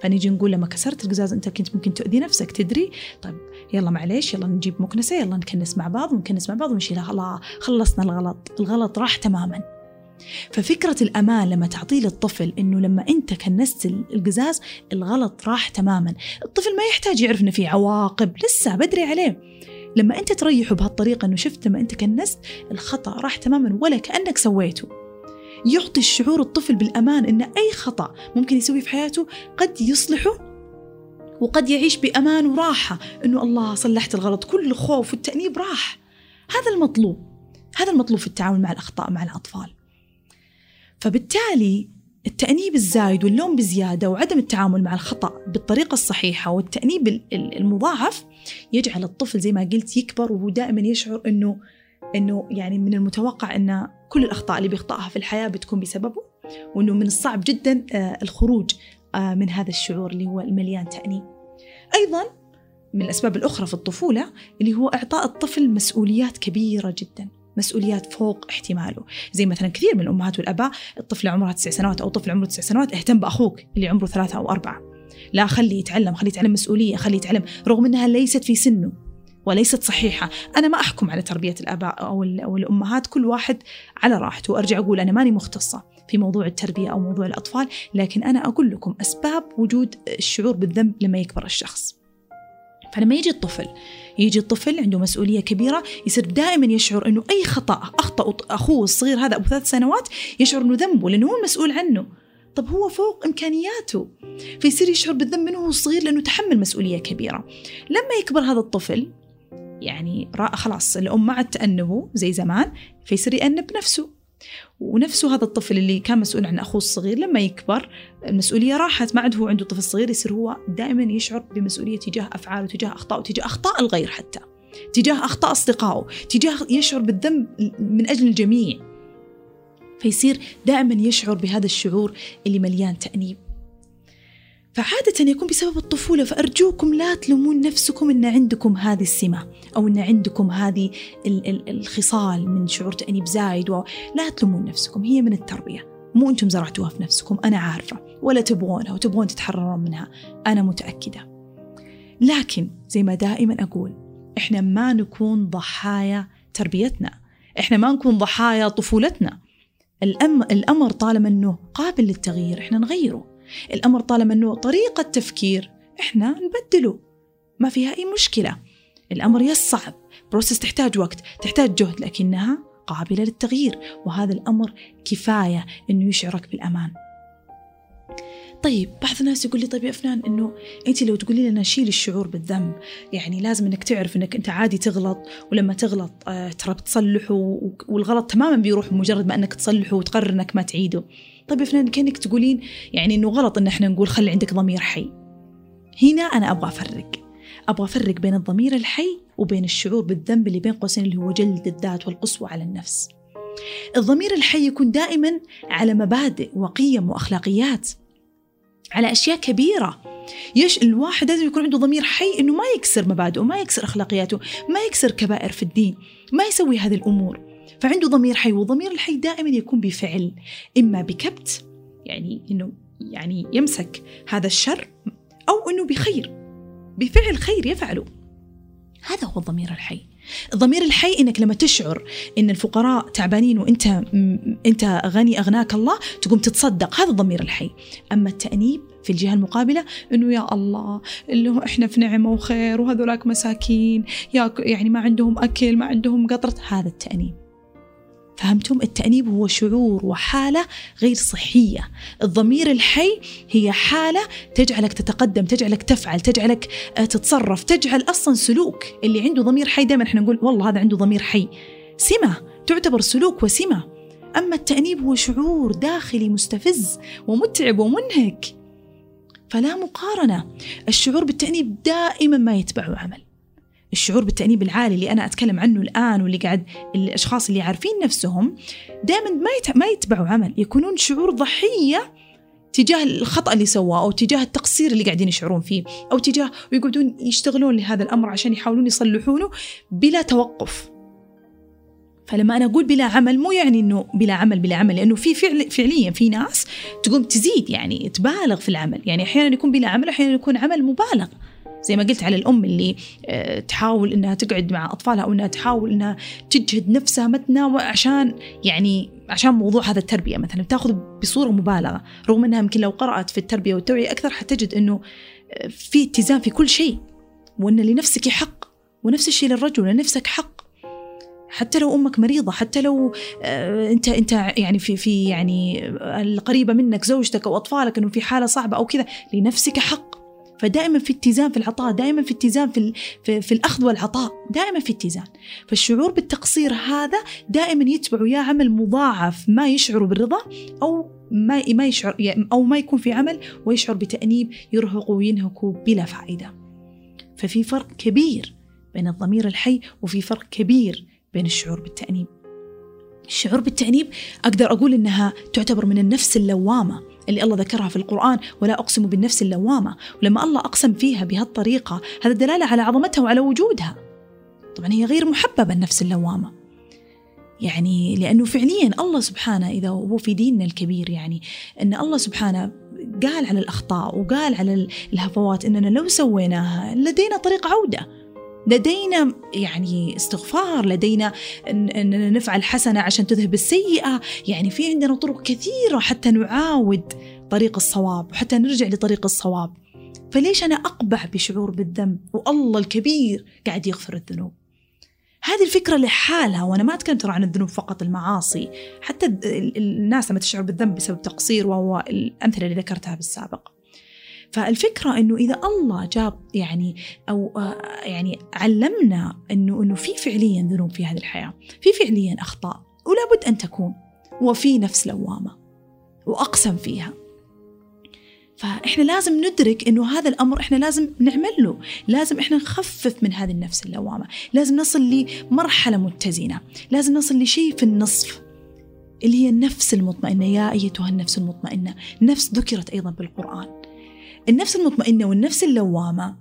فنيجي نقول لما كسرت القزاز أنت كنت ممكن تؤذي نفسك تدري؟ طيب يلا معليش يلا نجيب مكنسة يلا نكنس مع بعض ونكنس مع بعض ونشيلها الله خلصنا الغلط الغلط راح تماما. ففكرة الأمان لما تعطيه للطفل إنه لما أنت كنست القزاز الغلط راح تماما. الطفل ما يحتاج يعرف إنه في عواقب لسه بدري عليه. لما أنت تريحه بهالطريقة إنه شفت لما أنت كنست الخطأ راح تماما ولا كأنك سويته. يعطي الشعور الطفل بالأمان إن أي خطأ ممكن يسويه في حياته قد يصلحه وقد يعيش بأمان وراحة إنه الله صلحت الغلط كل الخوف والتأنيب راح. هذا المطلوب هذا المطلوب في التعامل مع الأخطاء مع الأطفال. فبالتالي التأنيب الزايد واللوم بزيادة وعدم التعامل مع الخطأ بالطريقة الصحيحة والتأنيب المضاعف يجعل الطفل زي ما قلت يكبر وهو دائما يشعر أنه أنه يعني من المتوقع أن كل الأخطاء اللي بيخطأها في الحياة بتكون بسببه وأنه من الصعب جدا آه، الخروج من هذا الشعور اللي هو المليان تأنيب أيضا من الأسباب الأخرى في الطفولة اللي هو إعطاء الطفل مسؤوليات كبيرة جدا مسؤوليات فوق احتماله. زي مثلا كثير من الأمهات والأباء الطفل عمره تسع سنوات أو طفل عمره تسع سنوات اهتم بأخوك اللي عمره ثلاثة أو أربعة. لا خليه يتعلم خليه يتعلم مسؤولية خليه يتعلم رغم أنها ليست في سنه. وليست صحيحة. أنا ما أحكم على تربية الآباء أو, الأمهات كل واحد على راحته. وأرجع أقول أنا ماني مختصة في موضوع التربية أو موضوع الأطفال لكن أنا أقول لكم أسباب وجود الشعور بالذنب لما يكبر الشخص. فلما يجي الطفل يجي الطفل عنده مسؤولية كبيرة يصير دائما يشعر أنه أي خطأ أخطأ أخوه الصغير هذا أبو ثلاث سنوات يشعر أنه ذنبه لأنه هو المسؤول عنه. طب هو فوق إمكانياته. فيصير يشعر بالذنب منه هو صغير لأنه تحمل مسؤولية كبيرة. لما يكبر هذا الطفل يعني خلاص الأم ما عاد تأنبه زي زمان فيصير يأنب نفسه. ونفسه هذا الطفل اللي كان مسؤول عن أخوه الصغير لما يكبر المسؤولية راحت ما عاد هو عنده طفل صغير يصير هو دائما يشعر بمسؤولية تجاه أفعاله تجاه أخطائه تجاه أخطاء الغير حتى تجاه أخطاء أصدقائه تجاه يشعر بالذنب من أجل الجميع. فيصير دائما يشعر بهذا الشعور اللي مليان تأنيب. فعادة يكون بسبب الطفولة فأرجوكم لا تلومون نفسكم أن عندكم هذه السمة أو أن عندكم هذه الخصال من شعور تأنيب زايد لا تلومون نفسكم هي من التربية. مو أنتم زرعتوها في نفسكم أنا عارفة. ولا تبغونها وتبغون تتحررون منها أنا متأكدة. لكن زي ما دائما أقول إحنا ما نكون ضحايا تربيتنا. إحنا ما نكون ضحايا طفولتنا. الأمر طالما أنه قابل للتغيير إحنا نغيره. الأمر طالما أنه طريقة تفكير إحنا نبدله ما فيها أي مشكلة. الأمر يصعب بروسس تحتاج وقت تحتاج جهد لكنها قابلة للتغيير وهذا الأمر كفاية أنه يشعرك بالأمان. طيب بعض الناس يقول لي طيب يا فنان إنه أنت لو تقولي لنا شيل الشعور بالذنب يعني لازم إنك تعرف إنك أنت عادي تغلط ولما تغلط آه ترى بتصلحه والغلط تماما بيروح بمجرد ما إنك تصلحه وتقرر إنك ما تعيده. طيب يا فنان كأنك تقولين يعني إنه غلط إن إحنا نقول خلي عندك ضمير حي. هنا أنا أبغى أفرق. أبغى أفرق بين الضمير الحي وبين الشعور بالذنب اللي بين قوسين اللي هو جلد الذات والقسوة على النفس. الضمير الحي يكون دائما على مبادئ وقيم وأخلاقيات على أشياء كبيرة. يش الواحد لازم يكون عنده ضمير حي إنه ما يكسر مبادئه ما يكسر أخلاقياته ما يكسر كبائر في الدين ما يسوي هذه الأمور. فعنده ضمير حي والضمير الحي دائما يكون بفعل إما بكبت يعني إنه يعني يمسك هذا الشر أو إنه بخير بفعل خير يفعله. هذا هو الضمير الحي. الضمير الحي إنك لما تشعر إن الفقراء تعبانين وإنت إنت غني أغناك الله تقوم تتصدق. هذا الضمير الحي. أما التأنيب في الجهة المقابلة إنه يا الله اللي إحنا في نعمة وخير وهذولاك مساكين يا يعني ما عندهم أكل ما عندهم قطرة. هذا التأنيب. فهمتم؟ التأنيب هو شعور وحالة غير صحية. الضمير الحي هي حالة تجعلك تتقدم تجعلك تفعل تجعلك آه، تتصرف تجعل أصلا سلوك. اللي عنده ضمير حي دائما إحنا نقول والله هذا عنده ضمير حي. سمة تعتبر سلوك وسمة. أما التأنيب هو شعور داخلي مستفز ومتعب ومنهك. فلا مقارنة. الشعور بالتأنيب دائما ما يتبعه عمل. الشعور بالتأنيب العالي اللي أنا أتكلم عنه الآن واللي قاعد الأشخاص اللي عارفين نفسهم دائما ما ما يتبعوا عمل. يكونون شعور ضحية تجاه الخطأ اللي سواه أو تجاه التقصير اللي قاعدين يشعرون فيه أو تجاه ويقعدون يشتغلون لهذا الأمر عشان يحاولون يصلحونه بلا توقف. فلما أنا أقول بلا عمل مو يعني إنه بلا عمل بلا عمل لأنه في فعل فعليا في ناس تقوم تزيد يعني تبالغ في العمل. يعني أحيانا يكون بلا عمل أحيانا يكون عمل مبالغ. زي ما قلت على الأم اللي آه، تحاول إنها تقعد مع أطفالها أو إنها تحاول إنها تجهد نفسها متنا عشان يعني عشان موضوع هذا التربية مثلا. بتاخذ بصورة مبالغة رغم إنها يمكن لو قرأت في التربية والتوعية أكثر حتجد إنه آه، في اتزان في كل شيء وإن لنفسك حق ونفس الشيء للرجل لنفسك حق. حتى لو أمك مريضة حتى لو آه، أنت أنت يعني في في يعني القريبة منك زوجتك أو أطفالك إنه في حالة صعبة أو كذا لنفسك حق. فدائما في اتزان في العطاء دائما في اتزان في, في, في الأخذ والعطاء دائما في اتزان. فالشعور بالتقصير هذا دائما يتبعه يا عمل مضاعف ما يشعر بالرضا أو ما ما يشعر أو ما يكون في عمل ويشعر بتأنيب يرهق وينهك بلا فائدة. ففي فرق كبير بين الضمير الحي وفي فرق كبير بين الشعور بالتأنيب. الشعور بالتأنيب أقدر أقول إنها تعتبر من النفس اللوامة. اللي الله ذكرها في القرآن ولا أقسم بالنفس اللوامة. ولما الله أقسم فيها بهالطريقة هذا دلالة على عظمتها وعلى وجودها. طبعا هي غير محببة النفس اللوامة. يعني لأنه فعليا الله سبحانه إذا هو في ديننا الكبير يعني أن الله سبحانه قال على الأخطاء وقال على الهفوات أننا لو سويناها لدينا طريق عودة. لدينا يعني استغفار لدينا أننا نفعل حسنة عشان تذهب السيئة. يعني في عندنا طرق كثيرة حتى نعاود طريق الصواب وحتى نرجع لطريق الصواب. فليش أنا أقبح بشعور بالذنب؟ والله الكبير قاعد يغفر الذنوب. هذه الفكرة لحالها وأنا ما أتكلم ترى عن الذنوب فقط المعاصي. حتى الناس لما تشعر بالذنب بسبب تقصير وهو الأمثلة اللي ذكرتها بالسابق. فالفكرة إنه إذا الله جاب يعني أو آه، يعني علمنا إنه إنه في فعليا ذنوب في هذه الحياة في فعليا أخطاء ولا بد أن تكون وفي نفس لوامة وأقسم فيها. فإحنا لازم ندرك إنه هذا الأمر إحنا لازم نعمل له لازم إحنا نخفف من هذه النفس اللوامة لازم نصل لمرحلة متزنة لازم نصل لشيء في النصف اللي هي النفس المطمئنة. يا أيتها النفس المطمئنة نفس ذكرت أيضا بالقرآن. النفس المطمئنة والنفس اللوامة.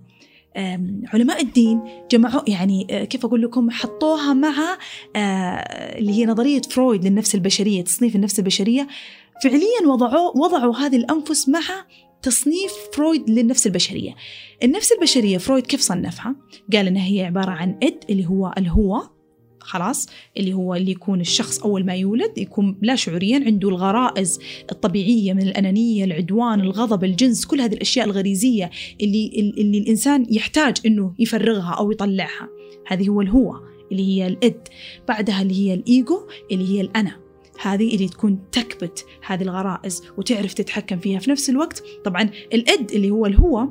علماء الدين جمعوا يعني آه، كيف أقول لكم حطوها مع آه، اللي هي نظرية فرويد للنفس البشرية تصنيف النفس البشرية. فعليا وضعوا وضعوا هذه الأنفس مع تصنيف فرويد للنفس البشرية. النفس البشرية فرويد كيف صنفها؟ قال إنها هي عبارة عن id اللي هو الهو. خلاص اللي هو اللي يكون الشخص أول ما يولد يكون لا شعوريا عنده الغرائز الطبيعية من الأنانية العدوان الغضب الجنس كل هذه الأشياء الغريزية اللي, اللي الإنسان يحتاج أنه يفرغها أو يطلعها. هذه هو الهو اللي هي الإد. بعدها اللي هي الإيجو اللي هي الأنا. هذه اللي تكون تكبت هذه الغرائز وتعرف تتحكم فيها. في نفس الوقت طبعا الإد اللي هو الهو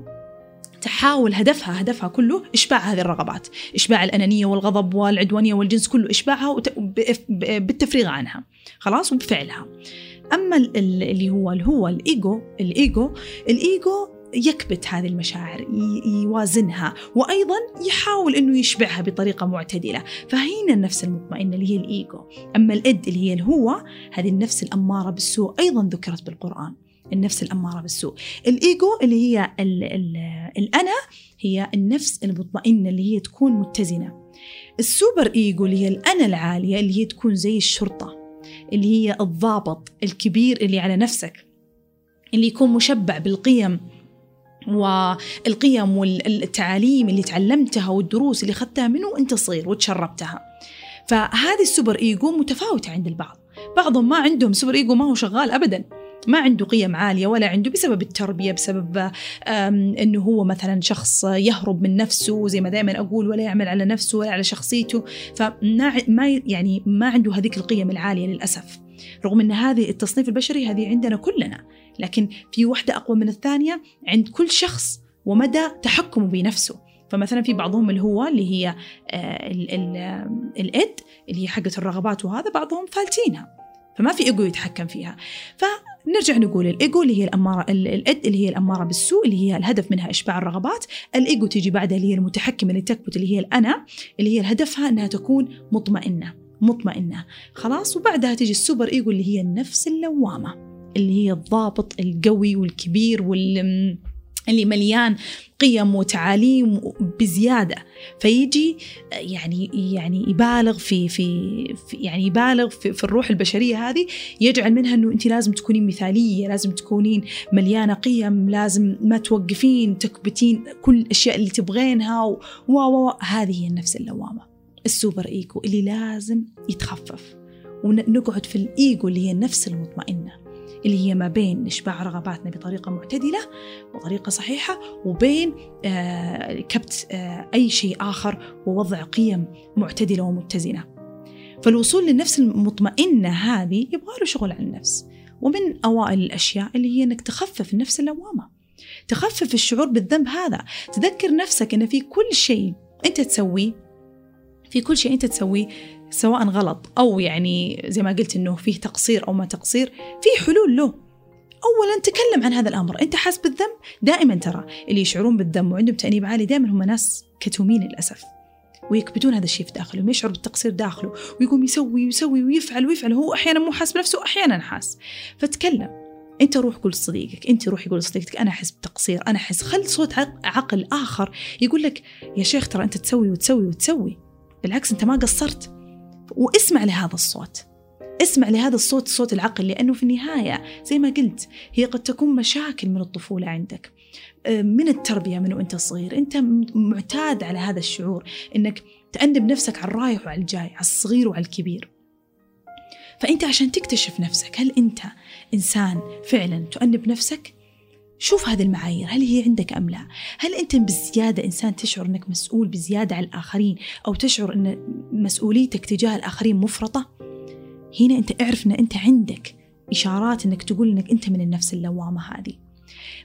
تحاول هدفها هدفها كله إشباع هذه الرغبات إشباع الأنانية والغضب والعدوانية والجنس كله إشباعها بالتفريغ عنها. خلاص؟ وبفعلها. أما اللي هو اللي هو الإيجو الإيجو الإيجو يكبت هذه المشاعر يوازنها وأيضا يحاول أنه يشبعها بطريقة معتدلة. فهنا النفس المطمئنة اللي هي الإيجو أما الإد اللي هي الهو هذه النفس الأمارة بالسوء أيضا ذكرت بالقرآن. النفس الأمارة بالسوء. الإيجو اللي هي ال ال الأنا هي النفس المطمئنة اللي هي تكون متزنة. ال super ego اللي هي الأنا العالية اللي هي تكون زي الشرطة اللي هي الضابط الكبير اللي على نفسك اللي يكون مشبع بالقيم والقيم والتعاليم اللي تعلمتها والدروس اللي أخذتها منه وأنت صغير وتشربتها. فهذه ال super ego متفاوتة عند البعض. بعضهم ما عندهم super ego ما هو شغال أبدا. ما عنده قيم عالية ولا عنده بسبب التربية بسبب أنه هو مثلا شخص يهرب من نفسه زي ما دائما أقول ولا يعمل على نفسه ولا على شخصيته. فما يعني ما عنده هذيك القيم العالية للأسف. رغم أن هذه التصنيف البشري هذه عندنا كلنا. لكن في وحدة أقوى من الثانية عند كل شخص ومدى تحكمه بنفسه. فمثلا في بعضهم اللي هو اللي هي الإد اللي هي حقة الرغبات وهذا بعضهم فالتينها. فما في إيجو يتحكم فيها. فنرجع نقول الإيجو اللي هي الأمارة الإد اللي هي الأمارة بالسوء اللي هي الهدف منها إشباع الرغبات. الإيجو تيجي بعدها اللي هي المتحكمة اللي تكبت اللي هي الأنا اللي هي هدفها إنها تكون مطمئنة مطمئنة. خلاص؟ وبعدها تيجي السوبر إيجو اللي هي النفس اللوامة اللي هي الضابط القوي والكبير وال اللي مليان قيم وتعاليم بزيادة. فيجي يعني يعني يبالغ في في, في يعني يبالغ في, في الروح البشرية هذه يجعل منها إنه انت لازم تكونين مثالية لازم تكونين مليانة قيم لازم ما توقفين تكبتين كل الأشياء اللي تبغينها و و هذه هي النفس اللوامة. السوبر ايجو اللي لازم يتخفف. ونقعد في الإيجو اللي هي النفس المطمئنة. اللي هي ما بين إشباع رغباتنا بطريقة معتدلة وطريقة صحيحة وبين آه، كبت آه، أي شيء آخر ووضع قيم معتدلة ومتزنة. فالوصول للنفس المطمئنة هذه يبغى له شغل على النفس. ومن أوائل الأشياء اللي هي أنك تخفف النفس اللوامة. تخفف الشعور بالذنب هذا. تذكر نفسك أن في كل شيء أنت تسويه في كل شيء أنت تسويه سواء غلط أو يعني زي ما قلت إنه فيه تقصير أو ما تقصير في حلول له. أولا تكلم عن هذا الأمر. أنت حاس بالذنب؟ دائما ترى اللي يشعرون بالذنب وعندهم تأنيب عالي دائما هم ناس كتومين للأسف. ويكبتون هذا الشيء في داخله ويشعر بالتقصير داخله ويقوم يسوي ويسوي ويفعل ويفعل هو أحيانا مو حاس بنفسه أحيانا حاس. فتكلم. أنت روح قول لصديقك أنت روح قول لصديقتك أنا أحس بتقصير أنا أحس خل صوت عقل آخر يقول لك يا شيخ ترى أنت تسوي وتسوي وتسوي. بالعكس أنت ما قصرت. واسمع لهذا الصوت. اسمع لهذا الصوت صوت العقل لأنه في النهاية زي ما قلت هي قد تكون مشاكل من الطفولة عندك. آه، من التربية من وأنت صغير؟ أنت معتاد على هذا الشعور إنك تأنب نفسك على الرايح وعلى الجاي على الصغير وعلى الكبير. فأنت عشان تكتشف نفسك هل أنت إنسان فعلا تؤنب نفسك؟ شوف هذه المعايير هل هي عندك أم لا؟ هل أنت بزيادة إنسان تشعر أنك مسؤول بزيادة على الآخرين أو تشعر أن مسؤوليتك تجاه الآخرين مفرطة؟ هنا أنت اعرف أن أنت عندك إشارات أنك تقول أنك أنت من النفس اللوامة هذه.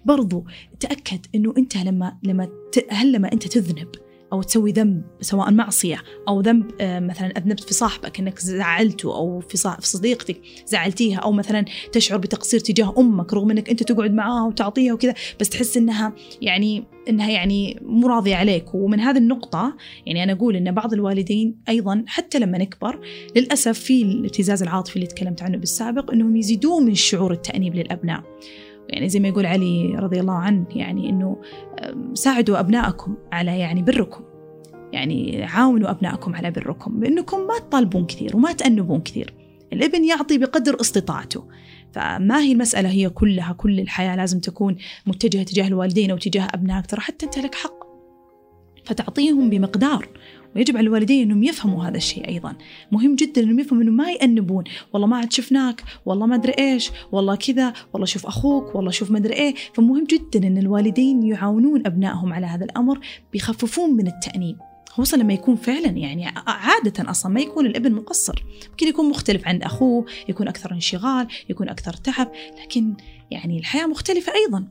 برضو تأكد أنه أنت لما لما هل لما أنت تذنب أو تسوي ذنب سواء معصية أو ذنب آه، مثلا أذنبت في صاحبك أنك زعلته أو في صديقتك زعلتيها أو مثلا تشعر بتقصير تجاه أمك رغم أنك أنت تقعد معاها وتعطيها وكذا بس تحس أنها يعني إنها يعني مو راضية عليك. ومن هذه النقطة يعني أنا أقول إن بعض الوالدين أيضا حتى لما نكبر للأسف في الابتزاز العاطفي اللي تكلمت عنه بالسابق إنهم يزيدون من شعور التأنيب للأبناء. يعني زي ما يقول علي رضي الله عنه يعني إنه ساعدوا ابنائكم على يعني بركم. يعني عاونوا ابنائكم على بركم بانكم ما تطالبون كثير وما تأنبون كثير. الإبن يعطي بقدر استطاعته. فما هي المسألة هي كلها كل الحياة لازم تكون متجهة تجاه الوالدين أو تجاه أبنائك ترى حتى أنت لك حق. فتعطيهم بمقدار. ويجب على الوالدين إنهم يفهموا هذا الشيء أيضا. مهم جدا إنهم يفهموا إنه ما يأنبون. والله ما عاد شفناك والله ما أدري إيش والله كذا والله شوف أخوك والله شوف ما أدري إيه. فمهم جدا إن الوالدين يعاونون أبنائهم على هذا الأمر بيخففون من التأنيب. خصوصا لما يكون فعلا يعني عادة أصلا ما يكون الإبن مقصر. ممكن يكون مختلف عن أخوه يكون أكثر انشغال يكون أكثر تعب لكن يعني الحياة مختلفة أيضا.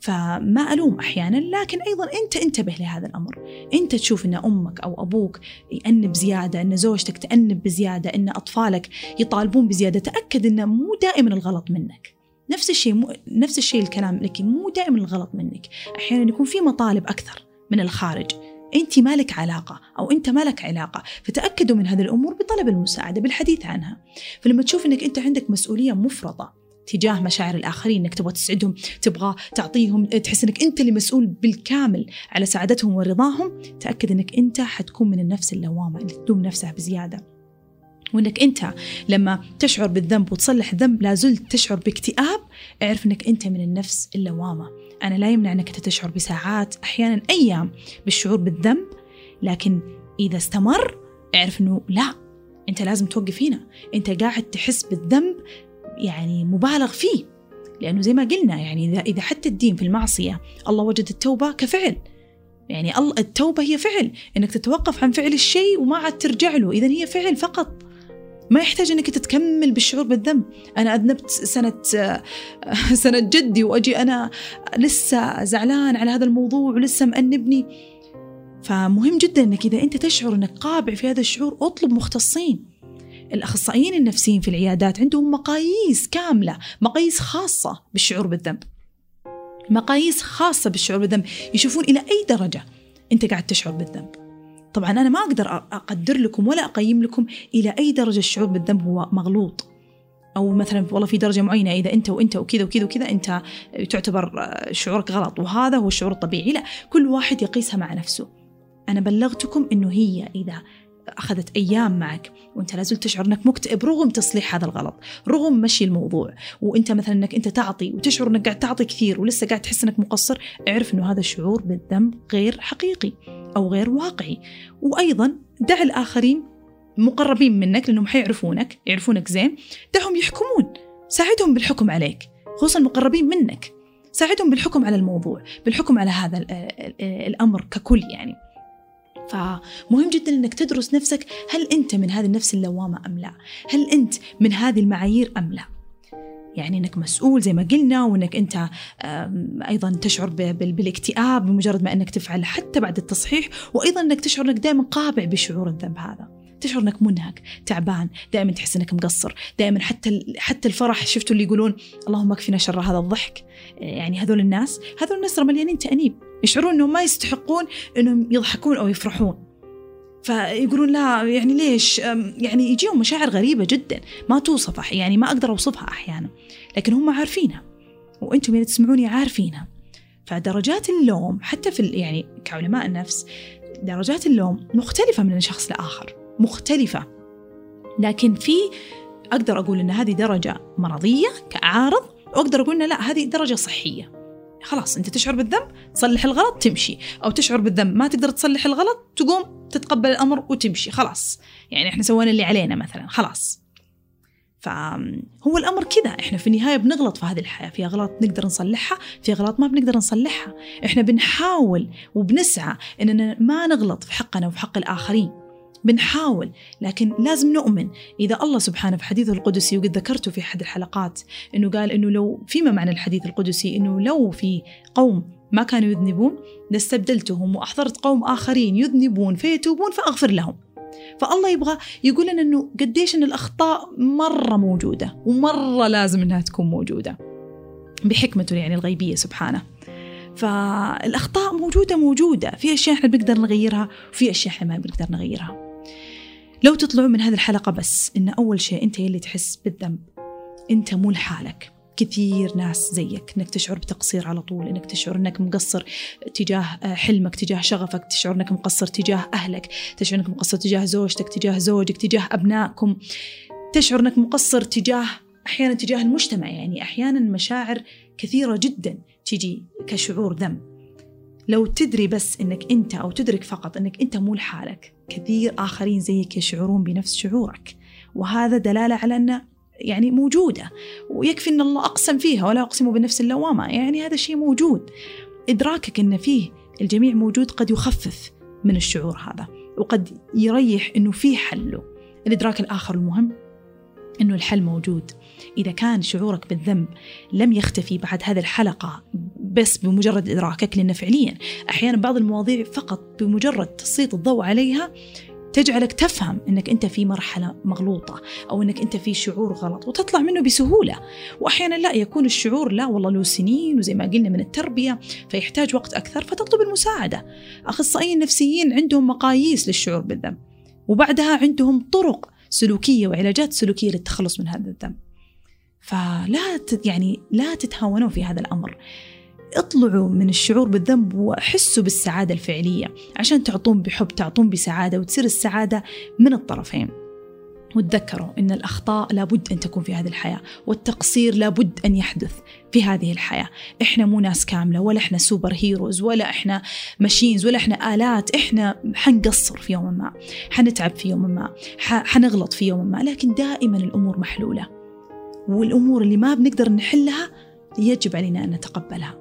فما ألوم أحيانا لكن أيضا أنت انتبه لهذا الأمر. أنت تشوف أن أمك أو أبوك يأنب زيادة أن زوجتك تأنب بزيادة أن أطفالك يطالبون بزيادة تأكد أن مو دائما الغلط منك. نفس الشيء مو نفس الشيء الكلام لكن مو دائما الغلط منك. أحيانا يكون في مطالب أكثر من الخارج. أنت مالك علاقة أو أنت مالك علاقة فتأكدوا من هذه الأمور بطلب المساعدة بالحديث عنها. فلما تشوف إنك أنت عندك مسؤولية مفرطة تجاه مشاعر الآخرين إنك تبغى تسعدهم تبغى تعطيهم تحس إنك أنت اللي مسؤول بالكامل على سعادتهم ورضاهم تأكد إنك أنت حتكون من النفس اللوامة اللي تدوم نفسها بزيادة. وإنك أنت لما تشعر بالذنب وتصلح الذنب لا زلت تشعر باكتئاب اعرف إنك أنت من النفس اللوامة. أنا لا يمنع إنك تشعر بساعات أحيانا أيام بالشعور بالذنب لكن إذا استمر اعرف إنه لا أنت لازم توقف هنا. أنت قاعد تحس بالذنب يعني مبالغ فيه. لأنه زي ما قلنا يعني اذا إذا حتى الدين في المعصية الله وجد التوبة كفعل. يعني الله التوبة هي فعل. إنك تتوقف عن فعل الشيء وما عاد ترجع له. اذا هي فعل فقط. ما يحتاج إنك تتكمل بالشعور بالذنب. أنا أذنبت سنة سنة جدي وأجي أنا لسه زعلان على هذا الموضوع ولسه مأنبني. فمهم جدا إنك إذا أنت تشعر إنك قابع في هذا الشعور أطلب مختصين. الأخصائيين النفسيين في العيادات عندهم مقاييس كاملة مقاييس خاصة بالشعور بالذنب. مقاييس خاصة بالشعور بالذنب. يشوفون إلى أي درجة أنت قاعد تشعر بالذنب. طبعا أنا ما أقدر أقدر لكم ولا أقيم لكم إلى أي درجة الشعور بالذنب هو مغلوط. أو مثلا والله في درجة معينة إذا أنت وأنت وكذا وكذا وكذا أنت تعتبر شعورك غلط وهذا هو الشعور الطبيعي. لا كل واحد يقيسها مع نفسه. أنا بلغتكم إنه هي إذا أخذت أيام معك وأنت لازلت تشعر أنك مكتئب رغم تصليح هذا الغلط رغم مشي الموضوع. وأنت مثلا أنك أنت تعطي وتشعر أنك قاعد تعطي كثير ولسه قاعد تحس أنك مقصر اعرف أنه هذا الشعور بالذنب غير حقيقي أو غير واقعي. وأيضا دع الآخرين مقربين منك لأنهم حيعرفونك يعرفونك زين. دعهم يحكمون. ساعدهم بالحكم عليك خصوصا المقربين منك. ساعدهم بالحكم على الموضوع بالحكم على هذا الأمر ككل يعني. فمهم جدا إنك تدرس نفسك هل أنت من هذه النفس اللوامة أم لا؟ هل أنت من هذه المعايير أم لا؟ يعني إنك مسؤول زي ما قلنا وإنك أنت أيضا تشعر بالاكتئاب بمجرد ما إنك تفعل حتى بعد التصحيح وأيضا إنك تشعر إنك دائما قابع بشعور الذنب هذا تشعر إنك منهك تعبان دائما تحس إنك مقصر دائما حتى حتى الفرح شفتوا اللي يقولون اللهم اكفنا شر هذا الضحك يعني هذول الناس هذول الناس مليانين تأنيب يشعرون إنهم ما يستحقون إنهم يضحكون أو يفرحون. فيقولون لا يعني ليش؟ يعني يجيهم مشاعر غريبة جدا ما توصف يعني ما أقدر أوصفها أحيانا لكن هم عارفينها وأنتم اللي تسمعوني عارفينها. فدرجات اللوم حتى في يعني كعلماء النفس درجات اللوم مختلفة من شخص لآخر مختلفة. لكن في أقدر أقول أن هذه درجة مرضية كعارض وأقدر أقول أن لا هذه درجة صحية. خلاص أنت تشعر بالذنب تصلح الغلط تمشي. أو تشعر بالذنب ما تقدر تصلح الغلط تقوم تتقبل الأمر وتمشي خلاص. يعني إحنا سوينا اللي علينا مثلا خلاص. فهو الأمر كذا. إحنا في النهاية بنغلط في هذه الحياة. في أغلاط نقدر نصلحها في أغلاط ما بنقدر نصلحها. إحنا بنحاول وبنسعى إننا ما نغلط في حقنا وفي حق الآخرين. بنحاول لكن لازم نؤمن. إذا الله سبحانه في حديثه القدسي وقد ذكرته في أحد الحلقات أنه قال أنه لو فيما معنى الحديث القدسي؟ أنه لو في قوم ما كانوا يذنبون لاستبدلتهم وأحضرت قوم آخرين يذنبون فيتوبون فأغفر لهم. فالله يبغى يقول لنا أنه قديش أن الأخطاء مرة موجودة ومرة لازم أنها تكون موجودة. بحكمته يعني الغيبية سبحانه. فالأخطاء موجودة موجودة. في أشياء إحنا بنقدر نغيرها وفي أشياء إحنا ما بنقدر نغيرها. لو تطلعوا من هذه الحلقة بس إن أول شيء أنت اللي تحس بالذنب. أنت مو لحالك. كثير ناس زيك إنك تشعر بتقصير على طول إنك تشعر إنك مقصر تجاه حلمك تجاه شغفك تشعر إنك مقصر تجاه أهلك تشعر إنك مقصر تجاه زوجتك تجاه زوجك تجاه أبنائكم. تشعر إنك مقصر تجاه أحيانا تجاه المجتمع يعني أحيانا مشاعر كثيرة جدا تجي كشعور ذنب. لو تدري بس إنك أنت أو تدرك فقط إنك أنت مو لحالك. كثير آخرين زيك يشعرون بنفس شعورك. وهذا دلالة على أن يعني موجودة. ويكفي أن الله أقسم فيها ولا أقسم بنفس اللوامة. يعني هذا الشيء موجود. إدراكك أن فيه الجميع موجود قد يخفف من الشعور هذا. وقد يريح أنه في حل. له الإدراك الآخر المهم أنه الحل موجود. إذا كان شعورك بالذنب لم يختفي بعد هذه الحلقة بس بمجرد إدراكك لأن فعليا أحيانا بعض المواضيع فقط بمجرد تسليط الضوء عليها تجعلك تفهم إنك أنت في مرحلة مغلوطة أو إنك أنت في شعور غلط وتطلع منه بسهولة. واحيانا لا يكون الشعور لا والله له سنين وزي ما قلنا من التربية فيحتاج وقت أكثر فتطلب المساعدة. أخصائيين نفسيين عندهم مقاييس للشعور بالذنب وبعدها عندهم طرق سلوكية وعلاجات سلوكية للتخلص من هذا الذنب. فلا يعني لا تتهاونوا في هذا الأمر. اطلعوا من الشعور بالذنب وحسوا بالسعادة الفعلية. عشان تعطون بحب تعطون بسعادة وتصير السعادة من الطرفين. وتذكروا أن الأخطاء لابد أن تكون في هذه الحياة والتقصير لابد أن يحدث في هذه الحياة. إحنا مو ناس كاملة ولا إحنا سوبر هيروز ولا إحنا ماشينز ولا إحنا آلات. إحنا حنقصر في يوم ما حنتعب في يوم ما حنغلط في يوم ما. لكن دائما الأمور محلولة. والأمور اللي ما بنقدر نحلها يجب علينا أن نتقبلها.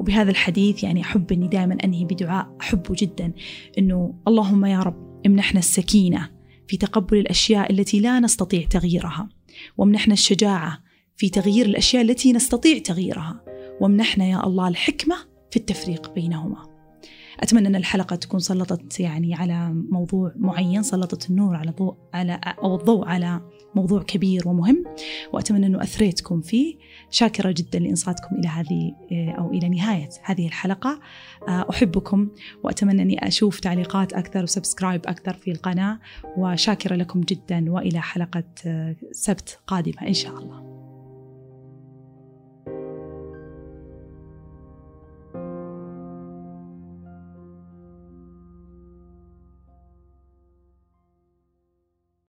وبهذا الحديث يعني أحب أني دائما أنهي بدعاء أحبه جدا أنه اللهم يا رب امنحنا السكينة في تقبل الأشياء التي لا نستطيع تغييرها وامنحنا الشجاعة في تغيير الأشياء التي نستطيع تغييرها وامنحنا يا الله الحكمة في التفريق بينهما. أتمنى أن الحلقة تكون سلطت يعني على موضوع معين سلطت النور على ضوء على أو الضوء على موضوع كبير ومهم وأتمنى أنه أثريتكم فيه. شاكرة جدا لإنصاتكم إلى هذه أو إلى نهاية هذه الحلقة. أحبكم وأتمنى أني أشوف تعليقات أكثر وسبسكرايب أكثر في القناة. وشاكرة لكم جدا وإلى حلقة سبت قادمة إن شاء الله.